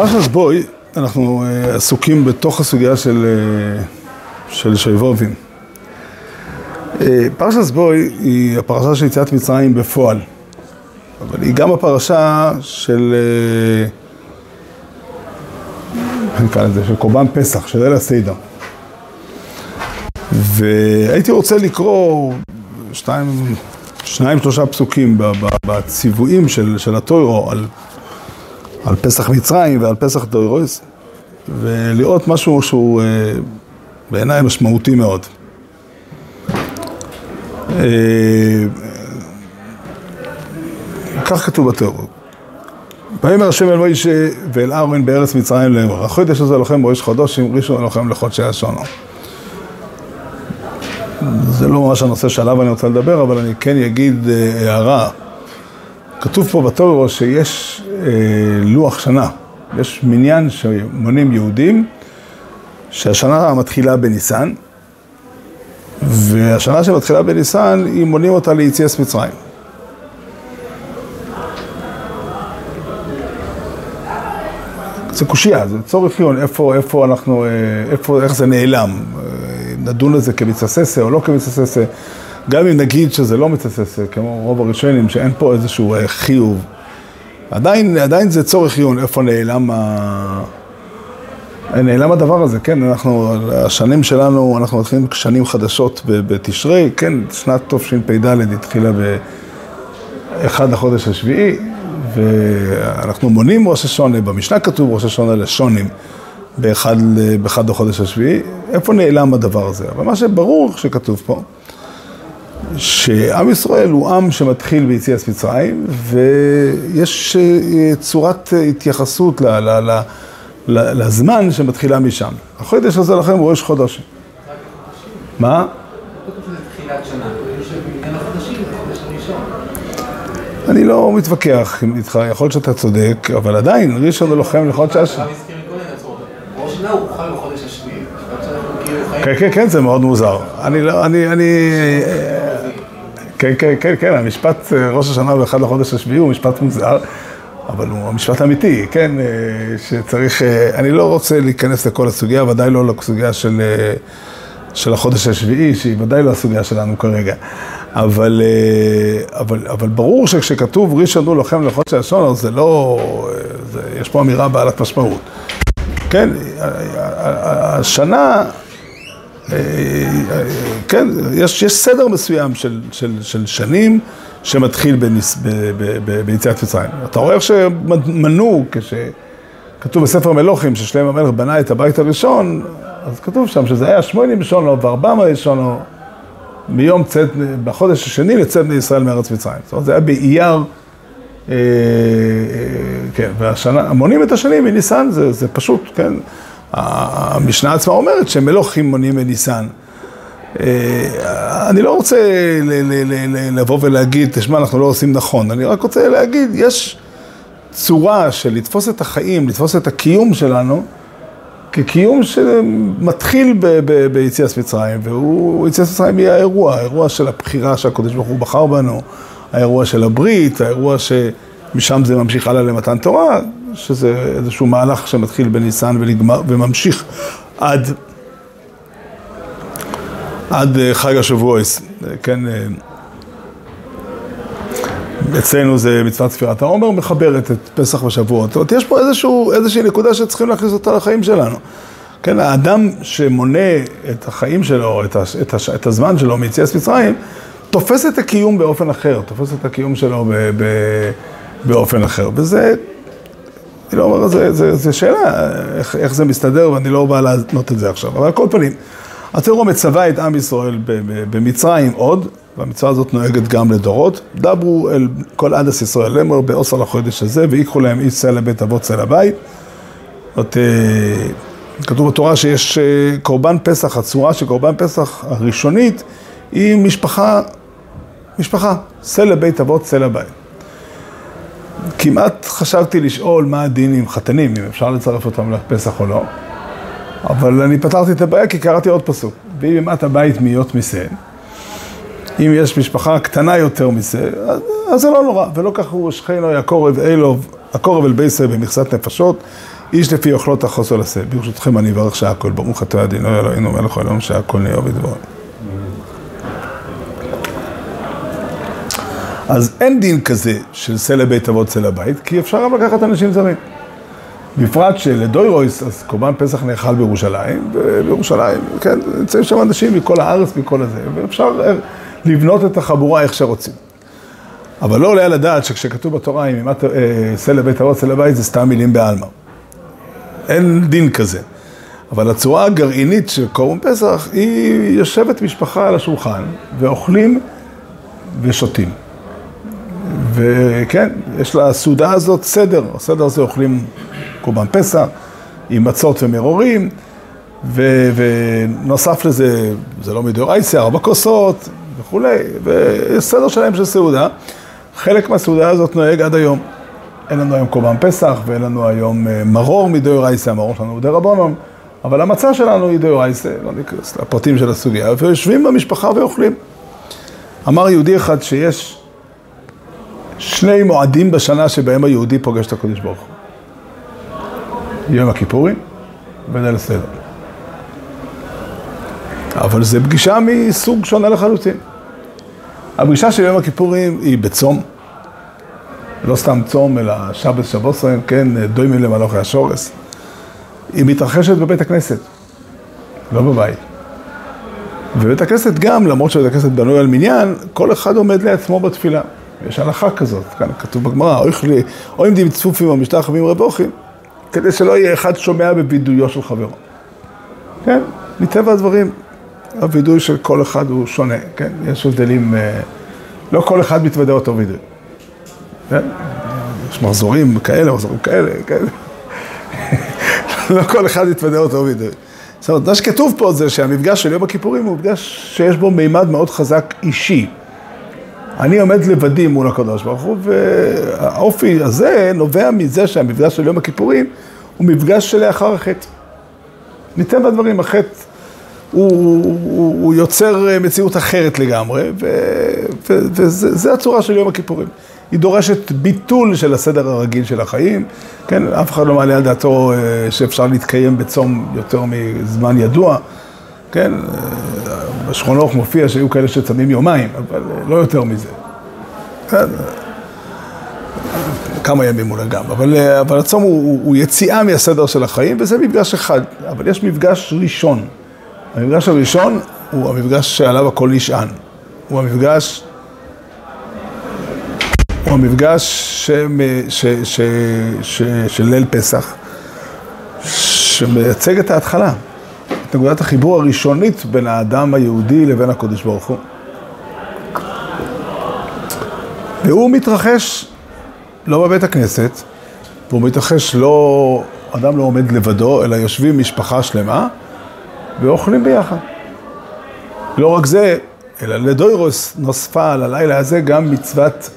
בפרשת בוי אנחנו אה, עסוקים בתוך הסוגיה של, אה, של שייבובים. אה, פרשת בוי היא הפרשה של יציאת מצרים בפועל, אבל היא גם הפרשה של, איך נקרא לזה, של קורבן פסח, של אל הסיידה. והייתי רוצה לקרוא שתיים, שניים שלושה פסוקים בציוויים של, של הטוירו על על פסח מצרים ועל פסח דוירויס, ולראות משהו שהוא אה, בעיניי משמעותי מאוד. אה, כך כתוב בתיאור. ויאמר השם אל מוישה ואל אהרון בארץ מצרים לאמור, החודש הזה לכם בראש חודשים, ראשון לכם לחודשי השונו. זה לא ממש הנושא שעליו אני רוצה לדבר, אבל אני כן אגיד אה, הערה. כתוב פה בתורו שיש אה, לוח שנה, יש מניין שמונים יהודים, שהשנה מתחילה בניסן, והשנה שמתחילה בניסן, היא מונים אותה ליציאס מצרים. זה קושייה, זה צורך חיון, איפה, איפה אנחנו, אה, איפה, איך זה נעלם. אה, נדון לזה כמצססה או לא כמצססה. גם אם נגיד שזה לא מתסס, כמו רוב הראשונים, שאין פה איזשהו אה, חיוב, עדיין, עדיין זה צורך עיון, איפה נעלם ה... נעלם הדבר הזה, כן, אנחנו, השנים שלנו, אנחנו מתחילים שנים חדשות בתשרי, כן, שנת תשפ"ד התחילה באחד לחודש השביעי, ואנחנו מונים ראש השונה, במשנה כתוב ראש השונה לשונים באחד, באחד לחודש השביעי, איפה נעלם הדבר הזה? אבל מה שברור שכתוב פה, שעם ישראל הוא עם שמתחיל ביציאת מצרים, ויש אה, צורת התייחסות ל, ל, ל, ל, לזמן שמתחילה משם. החודש הזה לכם הוא ראש חודש. מה? אני לא מתווכח איתך, יכול להיות שאתה צודק, אבל עדיין, ראשון לוחם חל בחודש השביעי. כן, כן, כן, זה מאוד מוזר. אני לא, אני, אני... כן, כן, כן, כן, המשפט אה, ראש השנה ואחד לחודש השביעי הוא משפט מוזר, אבל הוא משפט אמיתי, כן, אה, שצריך, אה, אני לא רוצה להיכנס לכל הסוגיה, ודאי לא לסוגיה של, של החודש השביעי, שהיא ודאי לא הסוגיה שלנו כרגע. אבל, אבל, אבל ברור שכשכתוב ראשון הוא לוחם לחודש השונו, זה לא, זה, יש פה אמירה בעלת משמעות. כן, השנה... כן, יש, יש סדר מסוים של, של, של שנים שמתחיל בניס, ב, ב, ב, ביציאת מצרים. אתה רואה איך שמנו, כשכתוב בספר מלוכים ששלם המלך בנה את הבית הראשון, אז כתוב שם שזה היה שמונים שונו וארבע מאות שונו מיום צאת, בחודש השני לצאת בני ישראל מארץ מצרים. זאת אומרת, זה היה באייר, אה, אה, כן, והשנה, מונים את השנים מניסן, זה, זה פשוט, כן. המשנה עצמה אומרת שמלוכים מונים מניסן. אה, אני לא רוצה לבוא ולהגיד, תשמע, אנחנו לא עושים נכון, אני רק רוצה להגיד, יש צורה של לתפוס את החיים, לתפוס את הקיום שלנו, כקיום שמתחיל ביציאת מצרים, והוא, יציאת מצרים היא האירוע, האירוע של הבחירה שהקדוש ברוך הוא בחר בנו, האירוע של הברית, האירוע שמשם זה ממשיך הלאה למתן תורה, שזה איזשהו מהלך שמתחיל בניסן ונגמר, וממשיך עד, עד אה, חג השבועס, כן, אה, אצלנו זה מצוות ספירת העומר, מחברת את פסח ושבועות. זאת אומרת, יש פה איזשהו, איזושהי נקודה שצריכים להכניס אותה לחיים שלנו. כן, האדם שמונה את החיים שלו, את, הש, את, הש, את הזמן שלו מיציאת מצרים, תופס את הקיום באופן אחר, תופס את הקיום שלו ב, ב, באופן אחר. וזה אני לא אומר, זו שאלה איך, איך זה מסתדר, ואני לא בא לענות את זה עכשיו. אבל על כל פנים, הטרור מצווה את עם ישראל במצרים עוד, והמצווה הזאת נוהגת גם לדורות. דברו אל כל עדס ישראל לאמר בעושר לחודש הזה, ויקחו להם איש צא לבית אבות צא לבית. זאת, אה, כתוב בתורה שיש אה, קורבן פסח, הצורה של קורבן פסח הראשונית היא משפחה, משפחה, צא לבית אבות צא לבית. כמעט חשבתי לשאול מה הדין עם חתנים, אם אפשר לצרף אותם לפסח או לא, אבל אני פתרתי את הבעיה כי קראתי עוד פסוק. ואם ימעט הבית מהיות משה, אם יש משפחה קטנה יותר מזה, אז, אז זה לא נורא, ולא כך הוא שכנו יקורב אלוב, הקורב אל בייסר במכסת נפשות, איש לפי אוכלות החוסר לשא. ברשותכם אני אברך שהכל, ברוך אתה אדינו אלוהינו מלך העולם שהכל נהיה בדברו. אז אין דין כזה של שא לבית אבות שא לבית, כי אפשר גם לקחת אנשים זרים. בפרט שלדוירויס, אז קורבן פסח נאכל בירושלים, ובירושלים, כן, נמצאים שם אנשים מכל הארץ, מכל הזה, ואפשר לבנות את החבורה איך שרוצים. אבל לא עולה על הדעת שכשכתוב בתורה, אם אימת שא לבית אבות שא לבית, זה סתם מילים בעלמא. אין דין כזה. אבל הצורה הגרעינית של קורבן פסח, היא יושבת משפחה על השולחן, ואוכלים ושותים. וכן, יש לסעודה הזאת סדר, הסדר הזה אוכלים קורבן פסח, עם מצות ומרורים, ו- ונוסף לזה, זה לא מדאורייסה, ארבע כוסות וכולי, ויש סדר שלהם של סעודה. חלק מהסעודה הזאת נוהג עד היום. אין לנו היום קורבן פסח, ואין לנו היום אה, מרור מדאורייסה, המרור שלנו הוא דרבנון, אבל המצה שלנו היא דאורייסה, לא ניכנס לפרטים של הסוגיה, ויושבים במשפחה ואוכלים. אמר יהודי אחד שיש שני מועדים בשנה שבהם היהודי פוגש את הקדוש ברוך הוא. יום הכיפורים וליל הסדר. אבל זו פגישה מסוג שונה לחלוטין. הפגישה של יום הכיפורים היא בצום, לא סתם צום, אלא שבת שבוסרים, כן, דוימים למלאכי השורס. היא מתרחשת בבית הכנסת, לא בבית. ובית הכנסת גם, למרות שבית הכנסת בנוי על מניין, כל אחד עומד לעצמו בתפילה. יש הלכה כזאת, כאן כתוב בגמרא, או אם דים צפופים או משתחווים רבוכים, כדי שלא יהיה אחד שומע בווידויו של חברו. כן, מטבע הדברים, הווידוי של כל אחד הוא שונה, כן? יש הבדלים, אה, לא כל אחד מתוודה אותו וידוי. כן? יש מחזורים כאלה, מחזורים כאלה, כן? לא כל אחד מתוודה אותו וידוי. זאת אומרת, מה שכתוב פה זה שהמפגש של יום הכיפורים הוא מפגש שיש בו מימד מאוד חזק אישי. אני עומד לבדי מול הקדוש ברוך הוא, והאופי הזה נובע מזה שהמפגש של יום הכיפורים הוא מפגש שלאחר החטא. מטבע הדברים, החטא הוא, הוא, הוא יוצר מציאות אחרת לגמרי, וזה הצורה של יום הכיפורים. היא דורשת ביטול של הסדר הרגיל של החיים, כן, אף אחד לא מעלה על דעתו אה, שאפשר להתקיים בצום יותר מזמן ידוע, כן, אה, בשכונות מופיע שהיו כאלה שצמים יומיים, אבל אה, לא יותר מזה. כמה ימים אולי גם, אבל, אבל הצום הוא, הוא יציאה מהסדר של החיים, וזה מפגש אחד, אבל יש מפגש ראשון. המפגש הראשון הוא המפגש שעליו הכל נשען. הוא המפגש הוא המפגש ש, ש, ש, ש, של ליל פסח, שמייצג את ההתחלה, את נקודת החיבור הראשונית בין האדם היהודי לבין הקודש ברוך הוא. והוא מתרחש לא בבית הכנסת, והוא מתרחש לא, אדם לא עומד לבדו, אלא יושבים משפחה שלמה ואוכלים ביחד. לא רק זה, אלא לדוירוס נוספה על הלילה הזה גם מצוות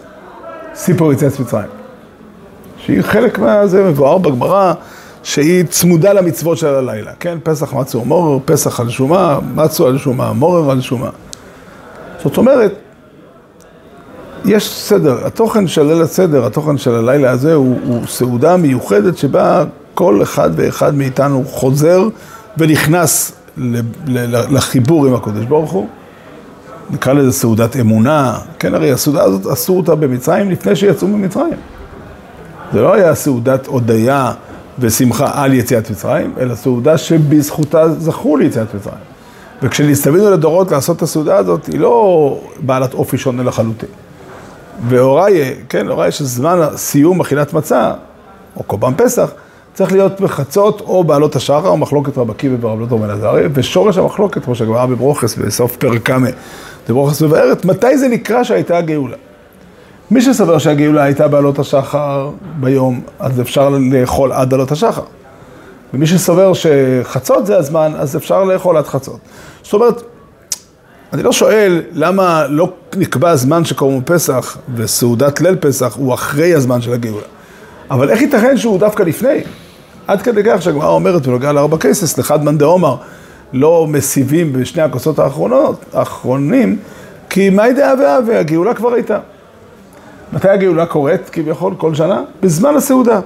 סיפור יציאת מצרים. שהיא חלק מה... זה מבואר בגמרא, שהיא צמודה למצוות של הלילה, כן? פסח מצו מורר, פסח על שומה, מצו על שומה, מורר על שומה. זאת אומרת, יש סדר, התוכן של ליל הסדר, התוכן של הלילה הזה הוא, הוא סעודה מיוחדת שבה כל אחד ואחד מאיתנו חוזר ונכנס לחיבור עם הקודש ברוך הוא. נקרא לזה סעודת אמונה, כן, הרי הסעודה הזאת עשו אותה במצרים לפני שיצאו ממצרים. זה לא היה סעודת הודיה ושמחה על יציאת מצרים, אלא סעודה שבזכותה זכו ליציאת מצרים. וכשנסתווינו לדורות לעשות את הסעודה הזאת, היא לא בעלת אופי שונה לחלוטין. והוריי, כן, הוריי שזמן סיום אכילת מצה, או קורבן פסח, צריך להיות בחצות או בעלות השחר, או מחלוקת רבקי וברב בן עזריה, ושורש המחלוקת, כמו שהגמרא בברוכס בסוף פרק קמא, דברוכס מבארת, מתי זה נקרא שהייתה הגאולה? מי שסבר שהגאולה הייתה בעלות השחר ביום, אז אפשר לאכול עד עלות השחר. ומי שסובר שחצות זה הזמן, אז אפשר לאכול עד חצות. זאת אומרת, אני לא שואל למה לא נקבע הזמן שקוראים פסח וסעודת ליל פסח הוא אחרי הזמן של הגאולה. אבל איך ייתכן שהוא דווקא לפני? עד כדי כך שהגמרא אומרת בנוגע לארבע כסס, לחד מאן דאמר, לא מסיבים בשני הכוסות האחרונות, האחרונים, כי מאי דאה והווה, הגאולה כבר הייתה. מתי הגאולה קורית כביכול? כל שנה? בזמן הסעודה.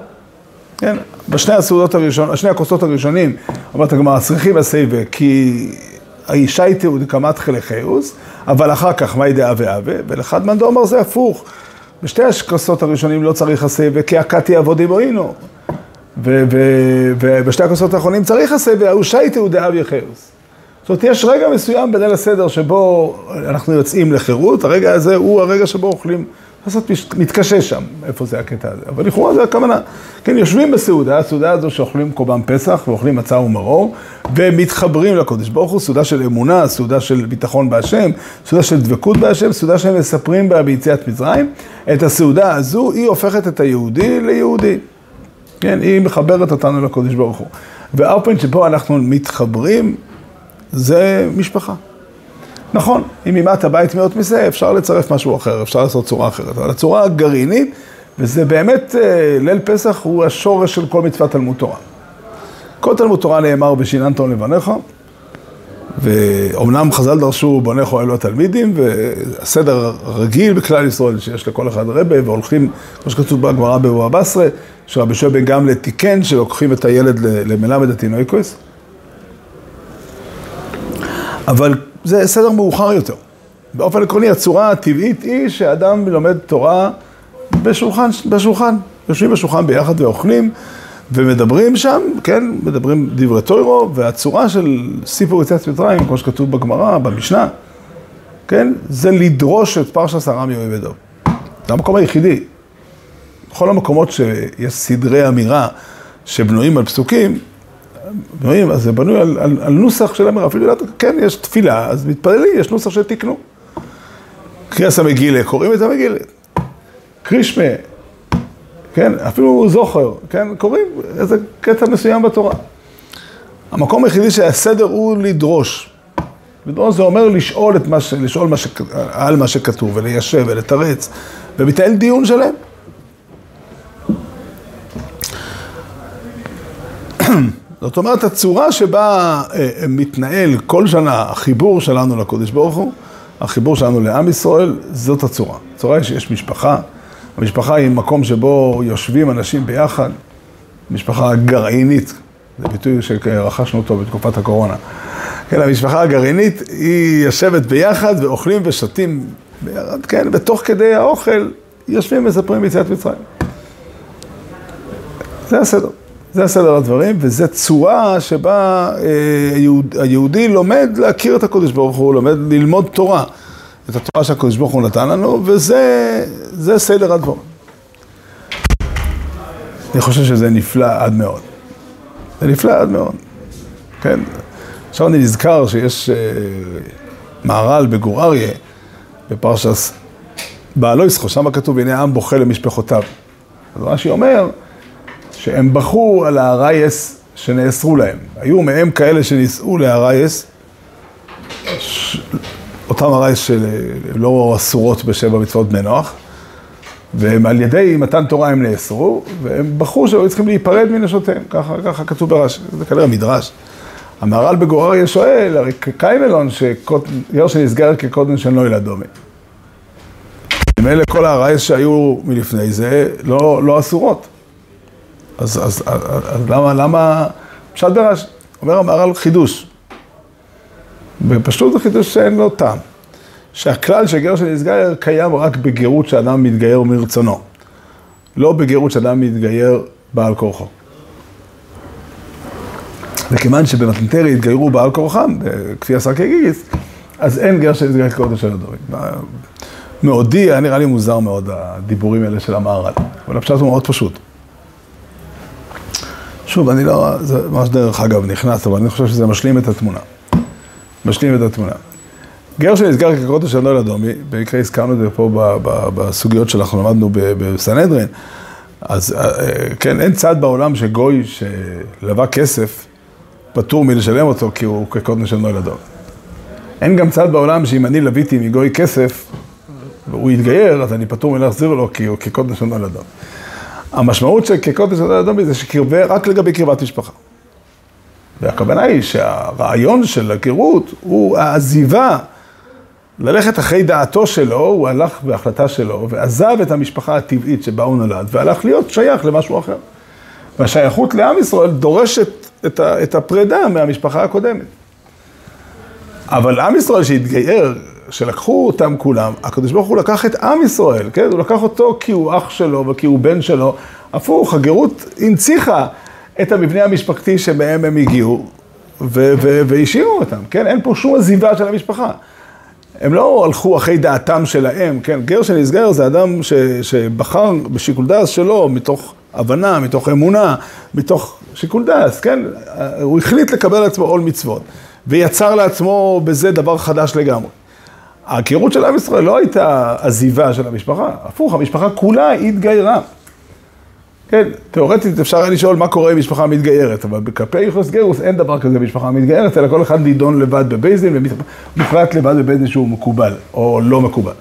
כן, בשני הסעודות הראשונים, שני הכוסות הראשונים, אומרת הגמרא, צריכים הסייבה, כי האישה היא תיעוד קמת חלחיוס, אבל אחר כך מה ידעה ואהבה, ולחד מאן דאמר זה הפוך. בשתי הכוסות הראשונים לא צריך הסייבה, כי הכתי עבודי בוינו. ובשתי הכוסות האחרונים צריך הסייבה, ההוא שייטה דאב יחרוס. זאת אומרת, יש רגע מסוים בליל הסדר שבו אנחנו יוצאים לחירות, הרגע הזה הוא הרגע שבו אוכלים, לעשות, מתקשה שם, איפה זה הקטע הזה. אבל לכאורה זה הכוונה. כן, יושבים בסעודה, הסעודה הזו שאוכלים קורבן פסח ואוכלים מצה ומרור, ומתחברים לקודש ברוך הוא, סעודה של אמונה, סעודה של ביטחון בהשם, סעודה של דבקות בהשם, סעודה שהם מספרים בה ביציאת מצרים. את הסעודה הזו, היא הופכת את היהודי ליהודי. כן, היא מחברת אותנו לקודש ברוך הוא. והאופן שבו אנחנו מתחברים, זה משפחה. נכון, אם אימת הבית מאות מזה, אפשר לצרף משהו אחר, אפשר לעשות צורה אחרת. אבל הצורה הגרעינית, וזה באמת, אה, ליל פסח הוא השורש של כל מצוות תלמוד תורה. כל תלמוד תורה נאמר בשיננתון לבניך, ואומנם חז"ל דרשו בונך אלו התלמידים, והסדר הרגיל בכלל ישראל שיש לכל אחד רבה, והולכים, כמו שכתוב בגמרא בבוא בסרה, שרבי שואל בן גמלה תיקן, שלוקחים את הילד למלמד התינוקוס. אבל זה סדר מאוחר יותר. באופן עקרוני, הצורה הטבעית היא שאדם לומד תורה בשולחן, בשולחן. יושבים בשולחן ביחד ואוכלים ומדברים שם, כן, מדברים דברי טוירו, והצורה של סיפור יציאת מצרים, כמו שכתוב בגמרא, במשנה, כן, זה לדרוש את פרשת ארם יואב ודוב. זה המקום היחידי. בכל המקומות שיש סדרי אמירה שבנויים על פסוקים, בנויים, אז זה בנוי על, על, על נוסח של אמירה, אפילו, כן, יש תפילה, אז מתפללים, יש נוסח שתיקנו. קריאס המגילה, קוראים את המגילה. קרישמה, כן, אפילו זוכר, כן, קוראים איזה קטע מסוים בתורה. המקום היחידי שהסדר הוא לדרוש. לדרוש זה אומר לשאול את מה ש... לשאול מה ש... על מה שכתוב, וליישב ולתרץ, ומתנהל דיון שלם. זאת אומרת, הצורה שבה אה, מתנהל כל שנה החיבור שלנו לקודש ברוך הוא, החיבור שלנו לעם ישראל, זאת הצורה. הצורה היא שיש משפחה, המשפחה היא מקום שבו יושבים אנשים ביחד, משפחה גרעינית, זה ביטוי שרכשנו אותו בתקופת הקורונה. כן, המשפחה הגרעינית היא יושבת ביחד ואוכלים ושותים, כן, ותוך כדי האוכל יושבים ומספרים ביציאת מצרים. זה הסדר. זה הסדר הדברים, וזו צורה שבה אה, היהוד, היהודי לומד להכיר את הקודש ברוך הוא, לומד ללמוד תורה, את התורה שהקודש ברוך הוא נתן לנו, וזה סדר הדברים. אני חושב שזה נפלא עד מאוד. זה נפלא עד מאוד, כן. עכשיו אני נזכר שיש אה, מהר"ל בגור אריה, בפרשס בעלויסחו, שם כתוב, הנה העם בוכה למשפחותיו. אז רש"י אומר, שהם בכו על הארייס שנאסרו להם. היו מהם כאלה שנישאו לארייס, אותם ארייס שלא אסורות בשבע מצוות בני נוח, והם על ידי מתן תורה הם נאסרו, והם בכו שהיו צריכים להיפרד מנשותיהם, ככה, ככה כתוב ברש"י, זה כנראה מדרש. המהר"ל בגורריה שואל, הרי קיימלון שיור שנסגר כקודם של נוי לדומי. ממילא כל הארייס שהיו מלפני זה לא, לא אסורות. אז, אז, אז, אז למה, למה, פשט ברש, אומר המהר"ל חידוש. בפשוט זה חידוש שאין לו טעם. שהכלל של גר שנסגייר קיים רק בגירות שאדם מתגייר מרצונו. לא בגירות שאדם מתגייר בעל כורחו. וכיוון שבמתנתרי התגיירו בעל כורחם, כפי עשה כגיגיס, אז אין גר שנסגייר כקודש של הדורים. מאודי, היה נראה לי מוזר מאוד הדיבורים האלה של המהר"ל. אבל הפשט הוא מאוד פשוט. שוב, אני לא, זה ממש דרך אגב נכנס, אבל אני חושב שזה משלים את התמונה. משלים את התמונה. גר שנסגר כקודש של נועל אדומי, במקרה הזכרנו את זה פה בסוגיות שאנחנו למדנו בסנהדרין, אז אה, כן, אין צד בעולם שגוי שלווה כסף, פטור מלשלם אותו כי הוא כקודש של נועל אדומי. אין גם צד בעולם שאם אני לוויתי מגוי כסף, והוא יתגייר, אז אני פטור מלהחזיר לו כי הוא כקודש של נועל אדומי. המשמעות של כקודש של אדומי זה שקרבה רק לגבי קרבת משפחה. והכוונה היא שהרעיון של הגירות הוא העזיבה, ללכת אחרי דעתו שלו, הוא הלך בהחלטה שלו, ועזב את המשפחה הטבעית שבה הוא נולד, והלך להיות שייך למשהו אחר. והשייכות לעם ישראל דורשת את, את הפרידה מהמשפחה הקודמת. אבל עם ישראל שהתגייר, שלקחו אותם כולם, הקדוש ברוך הוא לקח את עם ישראל, כן? הוא לקח אותו כי הוא אח שלו וכי הוא בן שלו. הפוך, הגרות הנציחה את המבנה המשפחתי שמהם הם הגיעו, והשאירו אותם, כן? אין פה שום עזיבה של המשפחה. הם לא הלכו אחרי דעתם שלהם, כן? גר שנסגר זה אדם ש, שבחר בשיקול דעת שלו, מתוך הבנה, מתוך אמונה, מתוך שיקול דעת, כן? הוא החליט לקבל על עצמו עול מצוות, ויצר לעצמו בזה דבר חדש לגמרי. ההכירות של עם ישראל לא הייתה עזיבה של המשפחה, הפוך, המשפחה כולה התגיירה. כן, תאורטית אפשר היה לשאול מה קורה אם משפחה מתגיירת, אבל בכלפי יחוס גרוס אין דבר כזה משפחה מתגיירת, אלא כל אחד נידון לבד בבייזין ומוחלט לבד בבייזין שהוא מקובל או לא מקובל,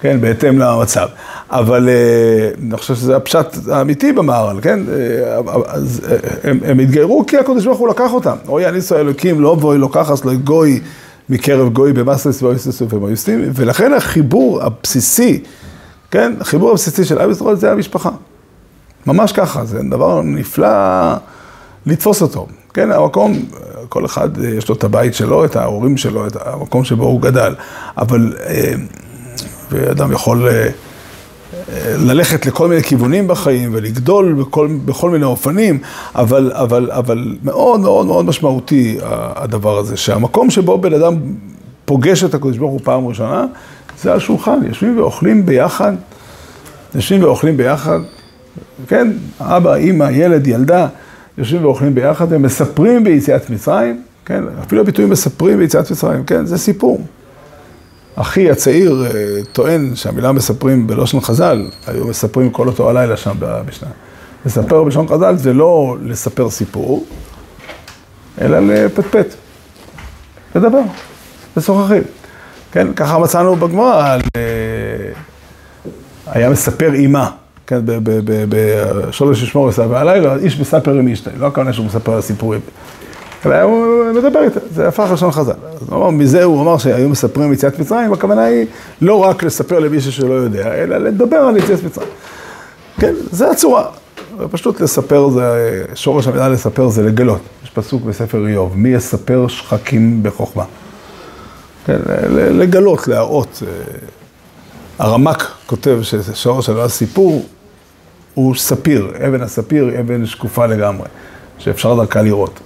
כן, בהתאם למצב. אבל אה, אני חושב שזה הפשט האמיתי במהר"ל, כן? אה, אז אה, הם, הם התגיירו כי הקדוש ברוך הוא לקח אותם. אוי על ישראל אלוקים לא בואי לוקחס לא גוי מקרב גוי במסרס ואויסס ובמויסטים, ולכן החיבור הבסיסי, כן? החיבור הבסיסי של עם ישראל זה המשפחה. ממש ככה, זה דבר נפלא לתפוס אותו. כן, המקום, כל אחד יש לו את הבית שלו, את ההורים שלו, את המקום שבו הוא גדל. אבל, ואדם יכול ללכת לכל מיני כיוונים בחיים ולגדול בכל, בכל מיני אופנים, אבל, אבל, אבל מאוד מאוד מאוד משמעותי הדבר הזה, שהמקום שבו בן אדם פוגש את הקדוש ברוך הוא פעם ראשונה, זה השולחן, יושבים ואוכלים ביחד, יושבים ואוכלים ביחד, כן, אבא, אימא, ילד, ילדה, יושבים ואוכלים ביחד ומספרים ביציאת מצרים, כן, אפילו הביטויים מספרים ביציאת מצרים, כן, זה סיפור. אחי הצעיר אה, טוען שהמילה מספרים בלושן חז"ל, היו מספרים כל אותו הלילה שם במשנה. לספר בלשון חז"ל זה לא לספר סיפור, אלא לפטפט, לדבר, לשוחחים. כן, ככה מצאנו בגמרא על... אה, היה מספר אימה, כן, בשולש ישמור עשה והלילה, איש מספר עם אשתי, לא הכוונה שהוא מספר על סיפורים. אלא הוא מדבר איתה, זה הפך לשון חז"ל. אז הוא אמר, מזה הוא אמר שהיו מספרים יציאת מצרים, הכוונה היא לא רק לספר למישהו שלא יודע, אלא לדבר על יציאת מצרים. כן, זה הצורה. פשוט לספר זה, שורש המילה לספר זה לגלות. יש פסוק בספר איוב, מי יספר שחקים בחוכמה. כן, לגלות, להראות. הרמק כותב ששורש המילה סיפור הוא ספיר, אבן הספיר היא אבן שקופה לגמרי, שאפשר דרכה לראות.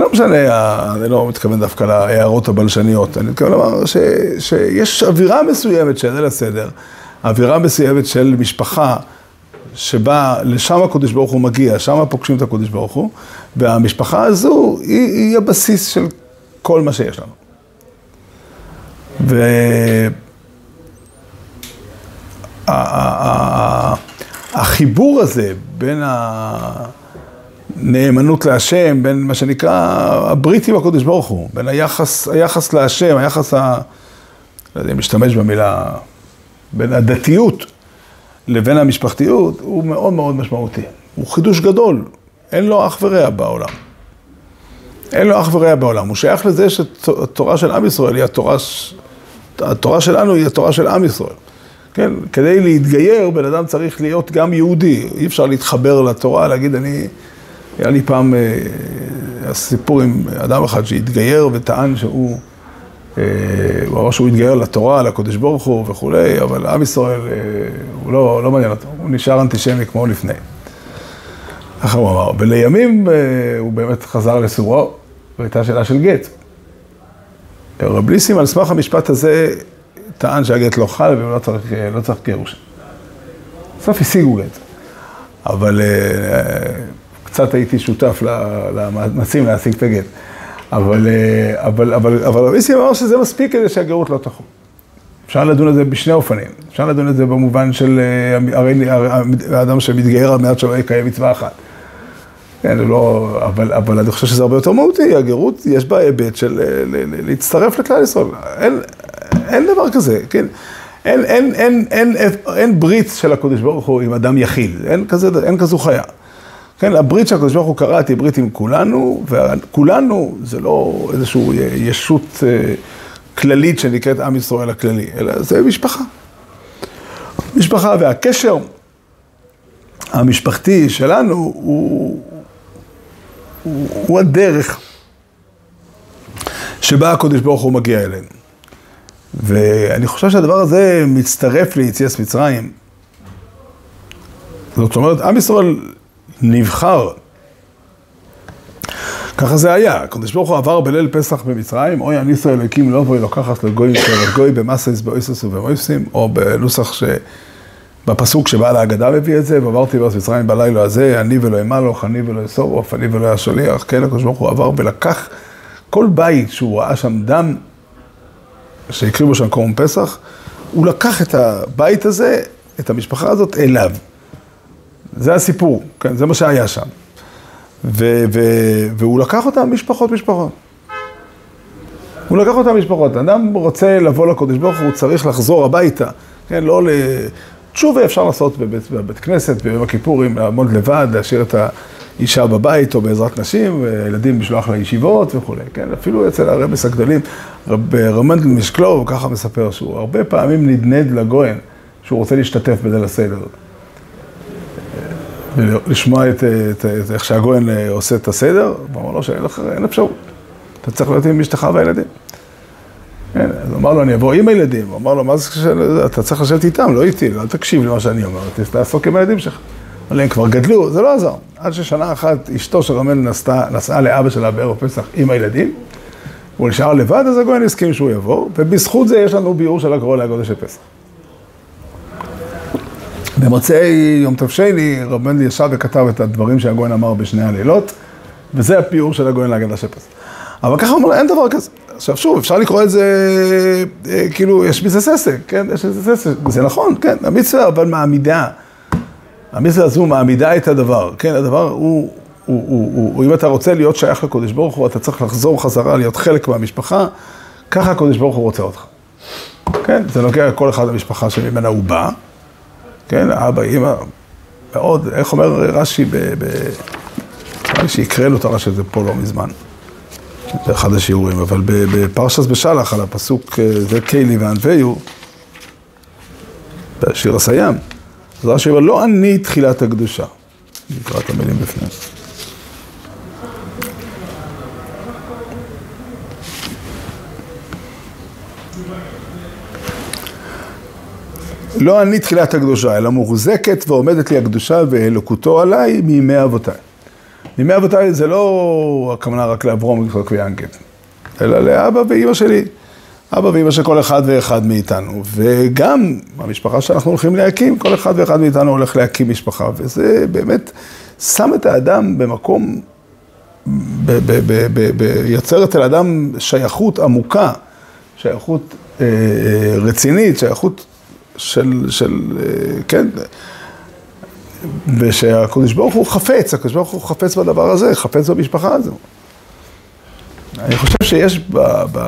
לא משנה, אני לא מתכוון דווקא להערות הבלשניות, אני מתכוון לומר ש, שיש אווירה מסוימת של ליל הסדר, אווירה מסוימת של משפחה שבה לשם הקודש ברוך הוא מגיע, שם פוגשים את הקודש ברוך הוא, והמשפחה הזו היא, היא הבסיס של כל מה שיש לנו. והחיבור הזה בין ה... נאמנות להשם, בין מה שנקרא הברית עם הקודש ברוך הוא, בין היחס, היחס להשם, היחס ה... לא יודע אם משתמש במילה, בין הדתיות לבין המשפחתיות, הוא מאוד מאוד משמעותי. הוא חידוש גדול, אין לו אח ורע בעולם. אין לו אח ורע בעולם. הוא שייך לזה שהתורה של עם ישראל היא התורה, התורה שלנו היא התורה של עם ישראל. כן, כדי להתגייר, בן אדם צריך להיות גם יהודי. אי אפשר להתחבר לתורה, להגיד אני... היה לי פעם אה, סיפור עם אדם אחד שהתגייר וטען שהוא, אה, הוא אמר שהוא התגייר לתורה, לקודש ברוך הוא וכולי, אבל עם ישראל, אה, הוא לא, לא מעניין אותו, הוא נשאר אנטישמי כמו לפני. ככה הוא אמר. ולימים הוא באמת חזר לסורו, והייתה שאלה של גט. רב ניסים על סמך המשפט הזה טען שהגט לא חל והוא לא צריך, לא צריך גירוש. בסוף השיגו גט. אבל קצת הייתי שותף למאמצים להשיג את הגט. אבל, אה, אבל, אבל, אבל רבי ניסים אמר שזה מספיק כדי שהגרות לא תחום. אפשר לדון על זה בשני אופנים. אפשר לדון על זה במובן של אה, הרי האדם שמתגייר על מנת שלא יקיים מצווה אחת. כן, לא, אבל, אבל אני חושב שזה הרבה יותר מהותי, הגרות יש בה היבט של אה, להצטרף לכלל ישראל. אין, אין דבר כזה, כן? אין, אין, אין, אין, אין, אין ברית של הקדוש ברוך הוא עם אדם יחיד, אין, כזה, אין כזו חיה. כן, הברית שהקדוש ברוך הוא קרא תהיה ברית עם כולנו, וכולנו זה לא איזושהי ישות אה, כללית שנקראת עם ישראל הכללי, אלא זה משפחה. משפחה והקשר, המשפחתי שלנו הוא, הוא, הוא הדרך שבה הקודש ברוך הוא מגיע אלינו. ואני חושב שהדבר הזה מצטרף ליציאס מצרים. זאת אומרת, עם ישראל נבחר. ככה זה היה, הקדוש ברוך הוא עבר בליל פסח במצרים, אוי אני ישראל אלוקים לא בואי לוקחת לגויים של גוי במסייס באויסוס ובמויסים, או בנוסח ש... בפסוק שבעל ההגדה מביא את זה, ועברתי בארץ מצרים בלילה הזה, אני ולא אמלוך, אני ולא אסורוף, אני ולא השליח, כן, הקדוש ברוך הוא עבר ולקח כל בית שהוא ראה שם דם, שהקריבו שם קורם פסח, הוא לקח את הבית הזה, את המשפחה הזאת, אליו. זה הסיפור, כן, זה מה שהיה שם. ו- ו- והוא לקח אותם משפחות משפחות. הוא לקח אותם משפחות. אדם רוצה לבוא לקודש ברוך הוא צריך לחזור הביתה, כן, לא ל... תשובה אפשר לעשות בבית, בבית כנסת, ביום הכיפורים, לעמוד לבד, להשאיר את האישה בבית או בעזרת נשים, וילדים לשלוח לישיבות וכולי, כן, אפילו אצל הרמס הגדולים, רמנדל משקלוב ככה מספר שהוא הרבה פעמים נדנד לגויין שהוא רוצה להשתתף בליל הסדר. ולשמוע את, את, את איך שהגויין עושה את הסדר, הוא אמר לו שאין לך, אין אפשרות, אתה צריך להיות עם אשתך והילדים. כן, אז הוא אמר לו, אני אבוא עם הילדים. הוא אמר לו, מה זה אתה צריך לשבת איתם, לא איתי, אל תקשיב למה שאני אומר, תעסוק עם הילדים שלך. אבל הם כבר גדלו, זה לא עזר. עד ששנה אחת אשתו של רמל נסעה, נסעה לאבא שלה בערב פסח עם הילדים, הוא נשאר לבד, אז הגויין הסכים שהוא יבוא, ובזכות זה יש לנו ביאור של הגרול להגודל של פסח. במוצאי יום טוב שני, רב מנדל ישב וכתב את הדברים שהגויין אמר בשני הלילות, וזה הפיור של הגויין להגדה של פסח. אבל ככה הוא אומר, אין דבר כזה. עכשיו שוב, אפשר לקרוא את זה, אה, כאילו, יש בזה ססק, כן? יש בזה ססק, זה נכון, כן, המצווה אבל מעמידה, המצווה הזו מעמידה את הדבר, כן? הדבר הוא, הוא, הוא, הוא, הוא, אם אתה רוצה להיות שייך לקודש ברוך הוא, אתה צריך לחזור חזרה, להיות חלק מהמשפחה, ככה הקודש ברוך הוא רוצה אותך. כן? זה נוגע לכל אחד במשפחה שממנה הוא בא, כן? אבא, אימא, מאוד, איך אומר רש"י. רש"י יקרה לו את הרש"י הזה פה לא מזמן. באחד השיעורים, אבל בפרשס בשלח, על הפסוק זה קיילי וענוויו, בשיר הסיים, אז רש"י אומר, לא אני תחילת הקדושה. נקרא את המילים בפנים. לא אני תחילת הקדושה, אלא מוחזקת ועומדת לי הקדושה ואלוקותו עליי מימי אבותיי. ימי אבותיי זה לא הכוונה רק לאברום, יצחק ויענקב, אלא לאבא ואימא שלי. אבא ואימא של כל אחד ואחד מאיתנו, וגם המשפחה שאנחנו הולכים להקים, כל אחד ואחד מאיתנו הולך להקים משפחה, וזה באמת שם את האדם במקום, יוצר אצל האדם שייכות עמוקה, שייכות אה, אה, רצינית, שייכות של, של אה, כן, ושהקדוש ברוך הוא חפץ, הקדוש ברוך הוא חפץ בדבר הזה, חפץ במשפחה הזו. אני חושב שיש ב... ב...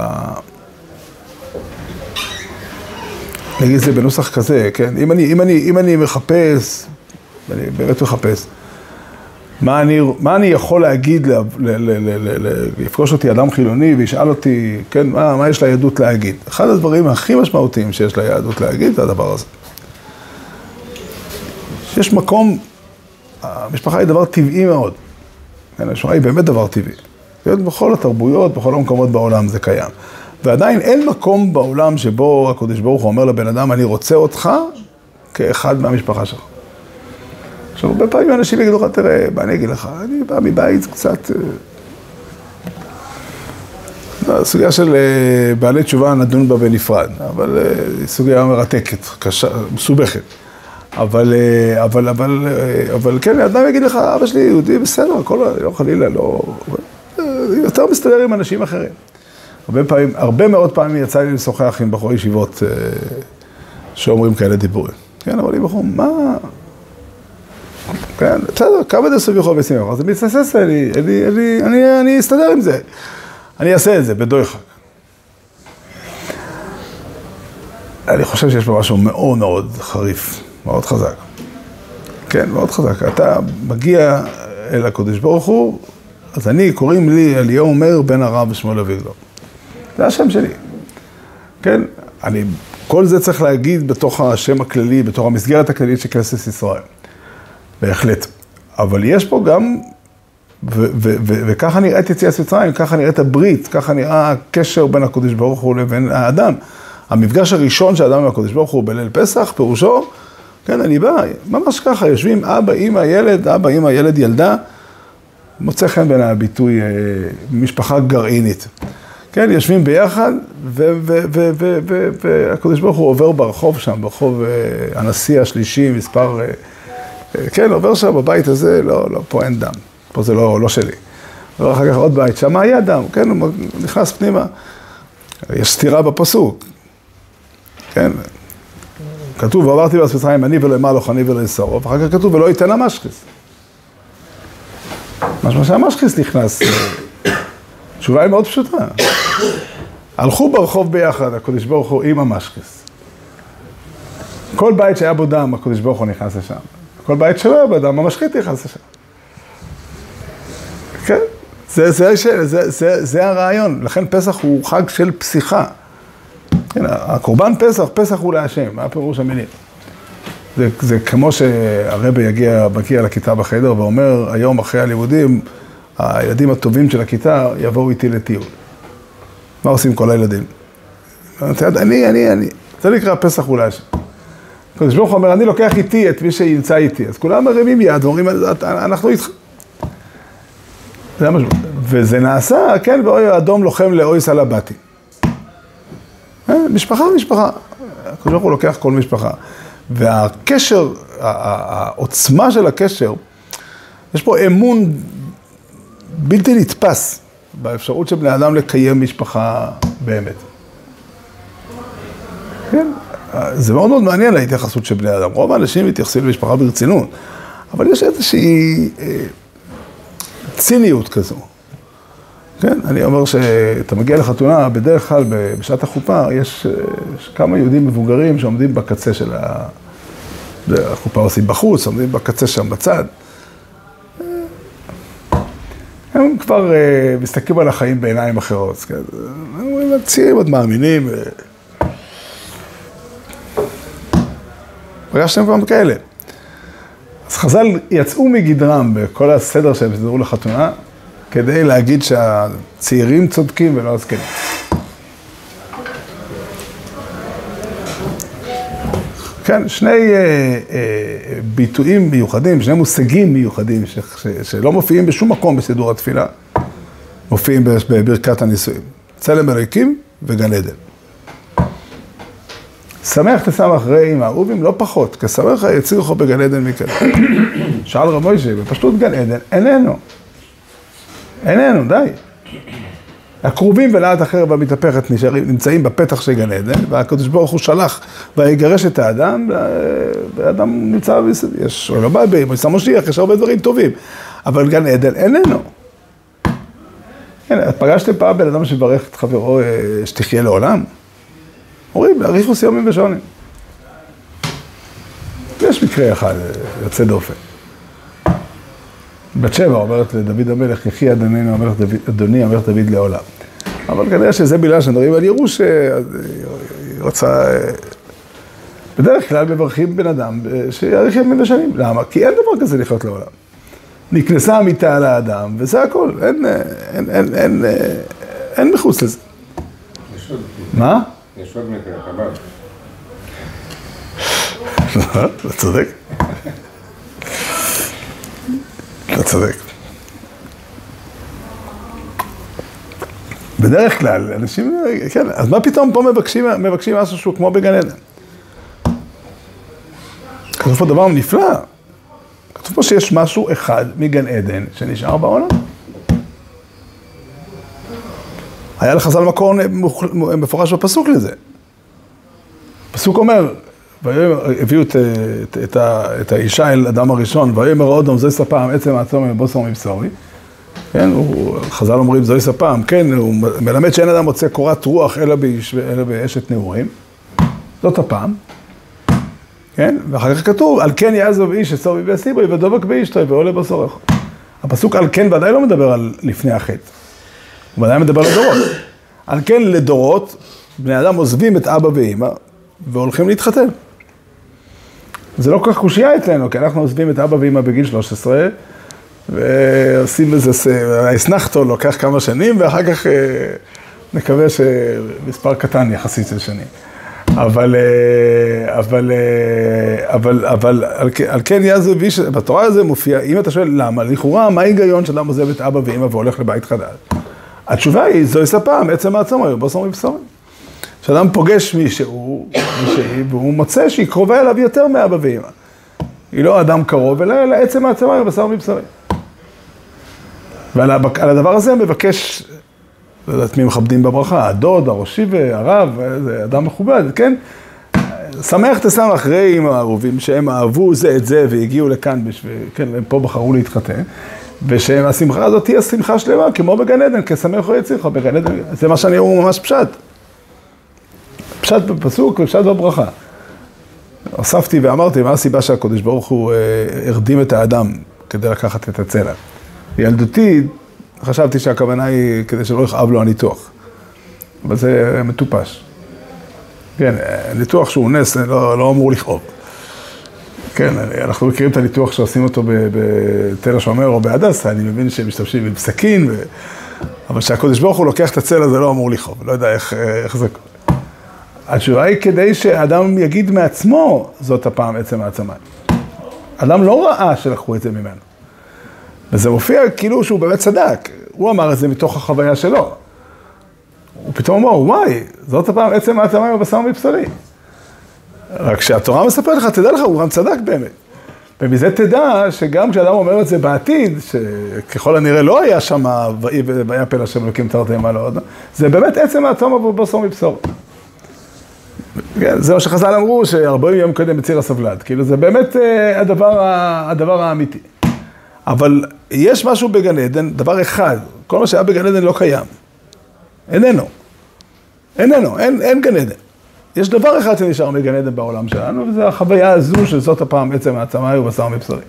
נגיד את זה בנוסח כזה, כן? אם אני, אם אני, אם אני מחפש, אני באמת מחפש, מה אני, מה אני יכול להגיד, לפגוש אותי אדם חילוני וישאל אותי, כן, מה, מה יש ליהדות להגיד? אחד הדברים הכי משמעותיים שיש ליהדות להגיד זה הדבר הזה. שיש מקום, המשפחה היא דבר טבעי מאוד. כן, המשפחה היא באמת דבר טבעי. כן, בכל התרבויות, בכל המקומות בעולם זה קיים. ועדיין אין מקום בעולם שבו הקדוש ברוך הוא אומר לבן אדם, אני רוצה אותך כאחד מהמשפחה שלך. עכשיו, הרבה פעמים אנשים יגידו לך, תראה, מה אני אגיד לך, אני בא מבית קצת... אה, הסוגיה של אה, בעלי תשובה נדון בה בנפרד, אבל אה, היא סוגיה מרתקת, קשה, מסובכת. אבל, אבל, אבל, אבל כן, אדם יגיד לך, אבא שלי יהודי, בסדר, הכל, לא חלילה, לא... יותר מסתדר עם אנשים אחרים. הרבה פעמים, הרבה מאוד פעמים יצא לי לשוחח עם בחורי ישיבות שאומרים כאלה דיבורים. כן, אבל אם בחור, מה... כן, בסדר, כמה דסו יכול ושימח, אז אני לי, אני, אסתדר עם זה. אני אעשה את זה בדויך. אני חושב שיש פה משהו מאוד מאוד חריף. מאוד חזק. כן, מאוד חזק. אתה מגיע אל הקודש ברוך הוא, אז אני, קוראים לי אליהו אומר בן הרב ושמואל אביגדור. זה השם שלי. כן, אני, כל זה צריך להגיד בתוך השם הכללי, בתוך המסגרת הכללית של כנסת ישראל. בהחלט. אבל יש פה גם, וככה נראית יציאת מצרים, ככה נראית הברית, ככה נראה הקשר בין הקדוש ברוך הוא לבין האדם. המפגש הראשון של האדם עם הקדוש ברוך הוא בליל פסח, פירושו, כן, אני בא, ממש ככה, יושבים אבא, אימא, ילד, אבא, אימא, ילד, ילדה, מוצא חן בין הביטוי אה, משפחה גרעינית. כן, יושבים ביחד, והקדוש ברוך הוא עובר ברחוב שם, ברחוב אה, הנשיא השלישי, מספר, אה, כן, עובר שם בבית הזה, לא, לא, פה אין דם, פה זה לא, לא שלי. עובר אחר כך עוד בית, שם היה דם, כן, הוא נכנס פנימה. יש סתירה בפסוק, כן, כתוב, ועברתי בארץ מצרים, אני ולא אמר לו חני ולא אסרוב, ואחר כך כתוב, ולא ייתן המשחיס. משמע שהמשחיס נכנס, התשובה היא מאוד פשוטה. הלכו ברחוב ביחד, הקדוש ברוך הוא עם המשחיס. כל בית שהיה בו דם, הקדוש ברוך הוא נכנס לשם. כל בית שלא היה בו דם, המשחית נכנס לשם. כן, זה, זה, זה, זה, זה, הרעיון. לכן פסח הוא חג של פסיכה. כן, הקורבן פסח, פסח הוא להשם, מה פירוש המילים? זה, זה כמו שהרבה יגיע, מגיע לכיתה בחדר ואומר, היום אחרי הלימודים, הילדים הטובים של הכיתה יבואו איתי לטיול. מה עושים כל הילדים? אני, אני, אני. זה נקרא פסח הוא להשם. הקדוש ברוך הוא אומר, אני לוקח איתי את מי שימצא איתי. אז כולם מרימים יד ואומרים, אנחנו איתך. זה המשמעות. וזה נעשה, כן, ואוי אדום לוחם לאוי סלבתי. אה, משפחה, משפחה. הקדוש ברוך הוא לוקח כל משפחה. והקשר, העוצמה של הקשר, יש פה אמון בלתי נתפס באפשרות של בני אדם לקיים משפחה באמת. כן, זה מאוד מאוד מעניין ההתייחסות של בני אדם. רוב האנשים מתייחסים למשפחה ברצינות, אבל יש איזושהי אה, ציניות כזו. כן, אני אומר שאתה מגיע לחתונה, בדרך כלל בשעת החופה יש, יש כמה יהודים מבוגרים שעומדים בקצה של ה... החופה עושים בחוץ, עומדים בקצה שם בצד. הם כבר מסתכלים על החיים בעיניים אחרות. כן? הם אומרים, הצעירים עוד מאמינים. פגשתם פעם כאלה. אז חז"ל יצאו מגדרם בכל הסדר שהם סידרו לחתונה, כדי להגיד שהצעירים צודקים ולא הזקנים. כן, שני אה, אה, ביטויים מיוחדים, שני מושגים מיוחדים ש, ש, שלא מופיעים בשום מקום בסידור התפילה, מופיעים בברכת הנישואים. צלם אלוהיקים וגן עדן. שמח תשמח רעי עם האהובים, לא פחות, כשמח יצירכו בגן עדן מכאן. שאל רב מוישה, בפשטות גן עדן איננו. איננו, די. הקרובים ולאט אחר והמתהפכת נמצאים בפתח של גן עדן, והקדוש ברוך הוא שלח ויגרש את האדם, והאדם נמצא, יש עולם הבא, במוסר משיח, יש הרבה דברים טובים, אבל גן עדן איננו. כן, פגשתם פעם בן אדם שברך את חברו אה, שתחיה לעולם? אומרים, אריכו סיומים ושונים. יש מקרה אחד אה, יוצא דופן. בת שבע אומרת לדוד המלך, יחי אדוננו, המלך דוד, אדוני המלך דוד לעולם. אבל כנראה שזה בגלל שמדברים על ירוש, היא רוצה... בדרך כלל מברכים בן אדם שיאריך ימים ושנים. למה? כי אין דבר כזה לחיות לעולם. נקנסה המיטה על האדם, וזה הכל. אין, אין, אין, אין, אין מחוץ לזה. מה? יש עוד מקרה, חבל. אתה צודק. אתה צודק. בדרך כלל, אנשים, כן, אז מה פתאום פה מבקשים, מבקשים משהו שהוא כמו בגן עדן? כתוב פה דבר נפלא. כתוב פה שיש משהו אחד מגן עדן שנשאר בעולם. היה לחז"ל מקור מפורש בפסוק לזה. הפסוק אומר, הביאו את, את, את, את האישה אל אדם הראשון, ויאמר אודום זוהי ספם עצם העצום מבוסר מבשורי. כן, הוא, חז"ל אומרים זוהי ספם, כן, הוא מלמד שאין אדם מוצא קורת רוח אלא, באש, אלא באשת נעורים. זאת הפעם. כן, ואחר כך כתוב, על כן יעזוב איש אסור סיבוי ודבק באשתו ועולה בשורך. הפסוק על כן ודאי לא מדבר על לפני החטא, הוא ודאי מדבר לדורות. על כן לדורות, בני אדם עוזבים את אבא ואמא והולכים להתחתן. זה לא כל כך קושייה אצלנו, כי אנחנו עוזבים את אבא ואמא בגיל 13, ועושים איזה אסנחתו, לוקח כמה שנים, ואחר כך אה, נקווה שמספר קטן יחסית של שנים. אבל, אה, אבל, אה, אבל, אבל על כן יעזו ויש, בתורה הזה מופיע, אם אתה שואל למה, לכאורה, מה ההיגיון שאדם עוזב את אבא ואמא והולך לבית חדש? התשובה היא, זוהי ספה מעצם העצום היום, בשר מבשרים. כשאדם פוגש מישהו, מישהי, והוא מוצא שהיא קרובה אליו יותר מאבא ואמא. היא לא אדם קרוב, אלא לעצם העצמה היום, בשר מבשרים. ועל הדבר הזה מבקש לא יודעת מי מכבדים בברכה, הדוד, הראשי והרב, זה אדם מכובד, כן? שמח תשמח אחרי עם האהובים שהם אהבו זה את זה והגיעו לכאן, בשביל, כן, הם פה בחרו להתחתן, ושהשמחה הזאת תהיה שמחה שלמה, כמו בגן עדן, כשמח או יצירך בגן עדן, זה מה שאני אומר ממש פשט. פשט בפסוק ופשט בברכה. הוספתי ואמרתי, מה הסיבה שהקדוש ברוך הוא אה, הרדים את האדם כדי לקחת את הצלע? ילדותי, חשבתי שהכוונה היא כדי שלא יכאב לו הניתוח. אבל זה מטופש. כן, ניתוח שהוא נס, לא, לא אמור לכאוב. כן, אנחנו מכירים את הניתוח שעושים אותו בתל השומר או בהדסה, אני מבין שהם משתמשים עם סכין, ו... אבל כשהקדוש ברוך הוא לוקח את הצלע זה לא אמור לכאוב, לא יודע איך, איך זה. התשובה היא כדי שאדם יגיד מעצמו, זאת הפעם עצם העצמה. אדם לא ראה שלקחו את זה ממנו. וזה מופיע כאילו שהוא באמת צדק, הוא אמר את זה מתוך החוויה שלו. הוא פתאום אמר, וואי, זאת הפעם עצם העצמה עם הבשר מבשרי. רק כשהתורה מספרת לך, תדע לך, הוא גם צדק באמת. ומזה תדע שגם כשאדם אומר את זה בעתיד, שככל הנראה לא היה שם, והיה פלא שם אלוקים תרתי מה לעוד, זה באמת עצם העצמה ובשר מבשור. כן, זה מה שחז"ל אמרו, שארבעים יום קודם בציר הסבלת. כאילו, זה באמת אה, הדבר, הדבר האמיתי. אבל יש משהו בגן עדן, דבר אחד, כל מה שהיה בגן עדן לא קיים. איננו. איננו, אין, אין גן עדן. יש דבר אחד שנשאר מגן עדן בעולם שלנו, וזה החוויה הזו של זאת הפעם עצם העצמה ובשר מבשרי.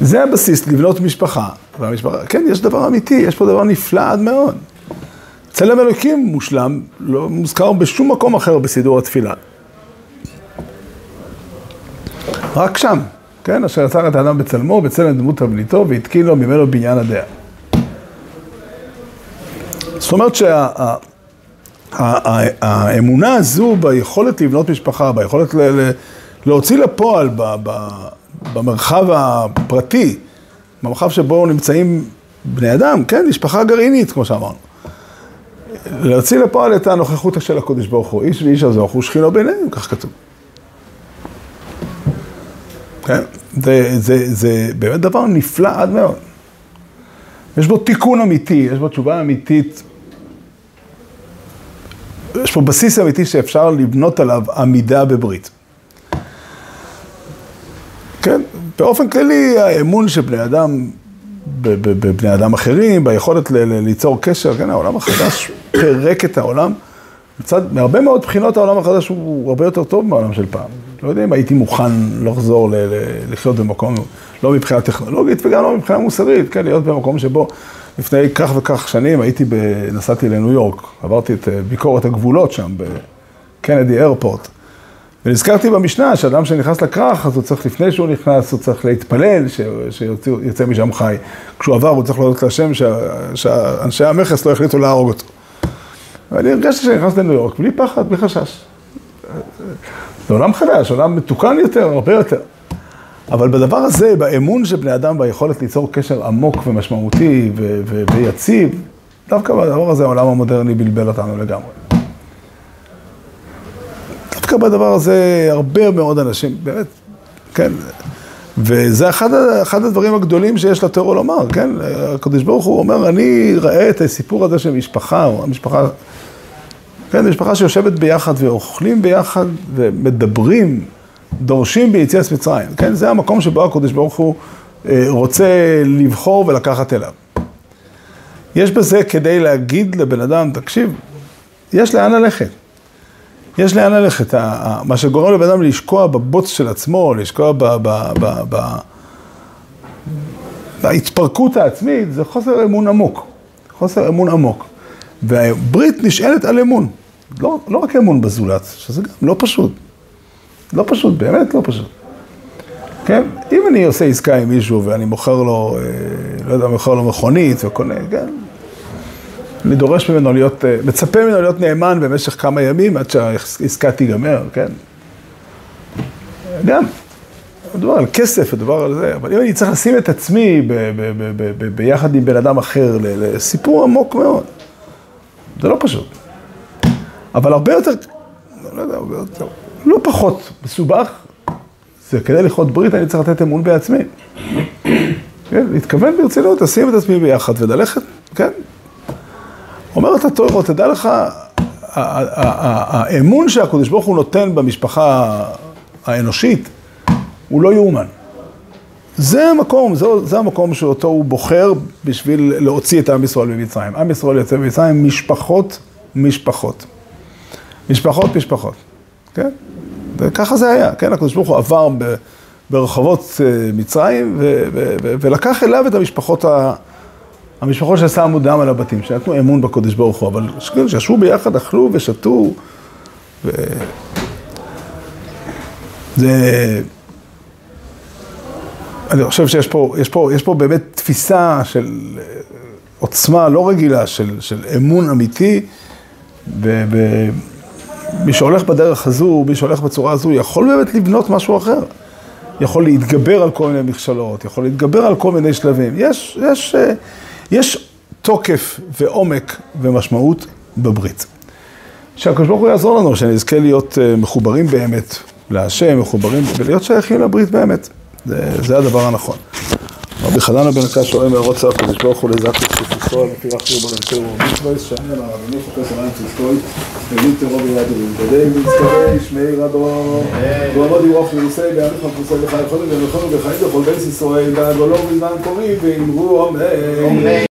זה הבסיס לבנות משפחה, והמשפחה, כן, יש דבר אמיתי, יש פה דבר נפלא עד מאוד. צלם אלוקים מושלם, לא מוזכר בשום מקום אחר בסידור התפילה. רק שם. כן, אשר יצר את האדם בצלמו, בצלם דמות תבניתו, והתקין לו ממנו בניין הדעה. זאת אומרת שהאמונה הזו ביכולת לבנות משפחה, ביכולת להוציא לפועל במרחב הפרטי, במרחב שבו נמצאים בני אדם, כן, משפחה גרעינית, כמו שאמרנו. להוציא לפועל את הנוכחות של הקודש ברוך הוא, איש ואיש הזו, הוא שכינו ביניהם, כך כתוב. כן? זה, זה, זה באמת דבר נפלא עד מאוד. יש בו תיקון אמיתי, יש בו תשובה אמיתית. יש פה בסיס אמיתי שאפשר לבנות עליו עמידה בברית. כן, באופן כללי האמון של בני אדם בבני אדם אחרים, ביכולת ליצור קשר, כן, העולם החדש פירק את העולם. מצד, מהרבה מאוד בחינות העולם החדש הוא הרבה יותר טוב מהעולם של פעם. לא יודע אם הייתי מוכן לחזור ל- ל- לחיות במקום, לא מבחינה טכנולוגית וגם לא מבחינה מוסרית, כן, להיות במקום שבו לפני כך וכך שנים הייתי, ב... נסעתי לניו יורק, עברתי את אה, ביקורת הגבולות שם, בקנדי איירפורט. ונזכרתי במשנה שאדם שנכנס לכרך, אז הוא צריך, לפני שהוא נכנס, הוא צריך להתפלל ש... שיוצא משם חי. כשהוא עבר, הוא צריך להודות להשם ש... שאנשי המכס לא החליטו להרוג אותו. ואני הרגשתי שאני נכנס לניו יורק, בלי פחד, בלי חשש. זה עולם חדש, עולם מתוקן יותר, הרבה יותר. אבל בדבר הזה, באמון של בני אדם, ביכולת ליצור קשר עמוק ומשמעותי ו- ו- ויציב, דווקא בדבר הזה העולם המודרני בלבל אותנו לגמרי. דווקא בדבר הזה הרבה מאוד אנשים, באמת, כן, וזה אחד, אחד הדברים הגדולים שיש לטרור לומר, כן? הקדוש ברוך הוא אומר, אני ראה את הסיפור הזה של משפחה, או המשפחה כן, משפחה שיושבת ביחד ואוכלים ביחד ומדברים, דורשים ביציאת מצרים. כן, זה המקום שבו הקדוש ברוך הוא אה, רוצה לבחור ולקחת אליו. יש בזה כדי להגיד לבן אדם, תקשיב, יש לאן ללכת. יש לאן ללכת. מה שגורם לבן אדם לשקוע בבוץ של עצמו, לשקוע ב... ב, ב, ב בהתפרקות העצמית, זה חוסר אמון עמוק. חוסר אמון עמוק. והברית נשענת על אמון. לא, לא רק אמון בזולת, שזה גם לא פשוט. לא פשוט, באמת לא פשוט. כן? אם אני עושה עסקה עם מישהו ואני מוכר לו, לא יודע, מוכר לו מכונית וקונה, כן? אני דורש ממנו להיות, מצפה ממנו להיות נאמן במשך כמה ימים עד שהעסקה תיגמר, כן? גם, מדובר על כסף, מדובר על זה, אבל אם אני צריך לשים את עצמי ביחד עם בן אדם אחר לסיפור עמוק מאוד, זה לא פשוט. אבל הרבה יותר, לא יודע, הרבה יותר, לא פחות מסובך, זה כדי לכרות ברית אני צריך לתת אמון בעצמי. כן, להתכוון ברצינות, לשים את עצמי ביחד וללכת, כן. אומרת התוירו, תדע לך, האמון שהקדוש ברוך הוא נותן במשפחה האנושית, הוא לא יאומן. זה המקום, זה, זה המקום שאותו הוא בוחר בשביל להוציא את עם ישראל ממצרים. עם ישראל יוצא ממצרים, משפחות, משפחות. משפחות, משפחות, כן? וככה זה היה, כן? הקדוש ברוך הוא עבר ב, ברחובות מצרים ו, ו, ו, ולקח אליו את המשפחות, ה, המשפחות ששמו דם על הבתים, שנתנו אמון בקדוש ברוך הוא, אבל שישבו ביחד, אכלו ושתו. ו... זה... אני חושב שיש פה, יש פה, יש פה באמת תפיסה של עוצמה לא רגילה, של, של אמון אמיתי, ומי שהולך בדרך הזו, מי שהולך בצורה הזו, יכול באמת לבנות משהו אחר. יכול להתגבר על כל מיני מכשלות, יכול להתגבר על כל מיני שלבים. יש, יש, יש תוקף ועומק ומשמעות בברית. שהקדוש ברוך הוא יעזור לנו, שנזכה להיות מחוברים באמת להשם, מחוברים ולהיות שייכים לברית באמת. זה, זה הדבר הנכון. רבי חננה בן הקש שואל מהרוץ הקדוש ברוך הוא לזקת שתפסול, לפי רחשי ברנצר ומצוויס, שאני על הרבני חופש עליהם תזכוי, תגיד תראו ביד. גדל ונזכרי שמי רבו, ועמוד ירוך ונושא ויענך מפוסי וחי חולים ומלכונו וחיים בכל בייס ישראל, דאגו לו בזמן קורי ואמרו אמן.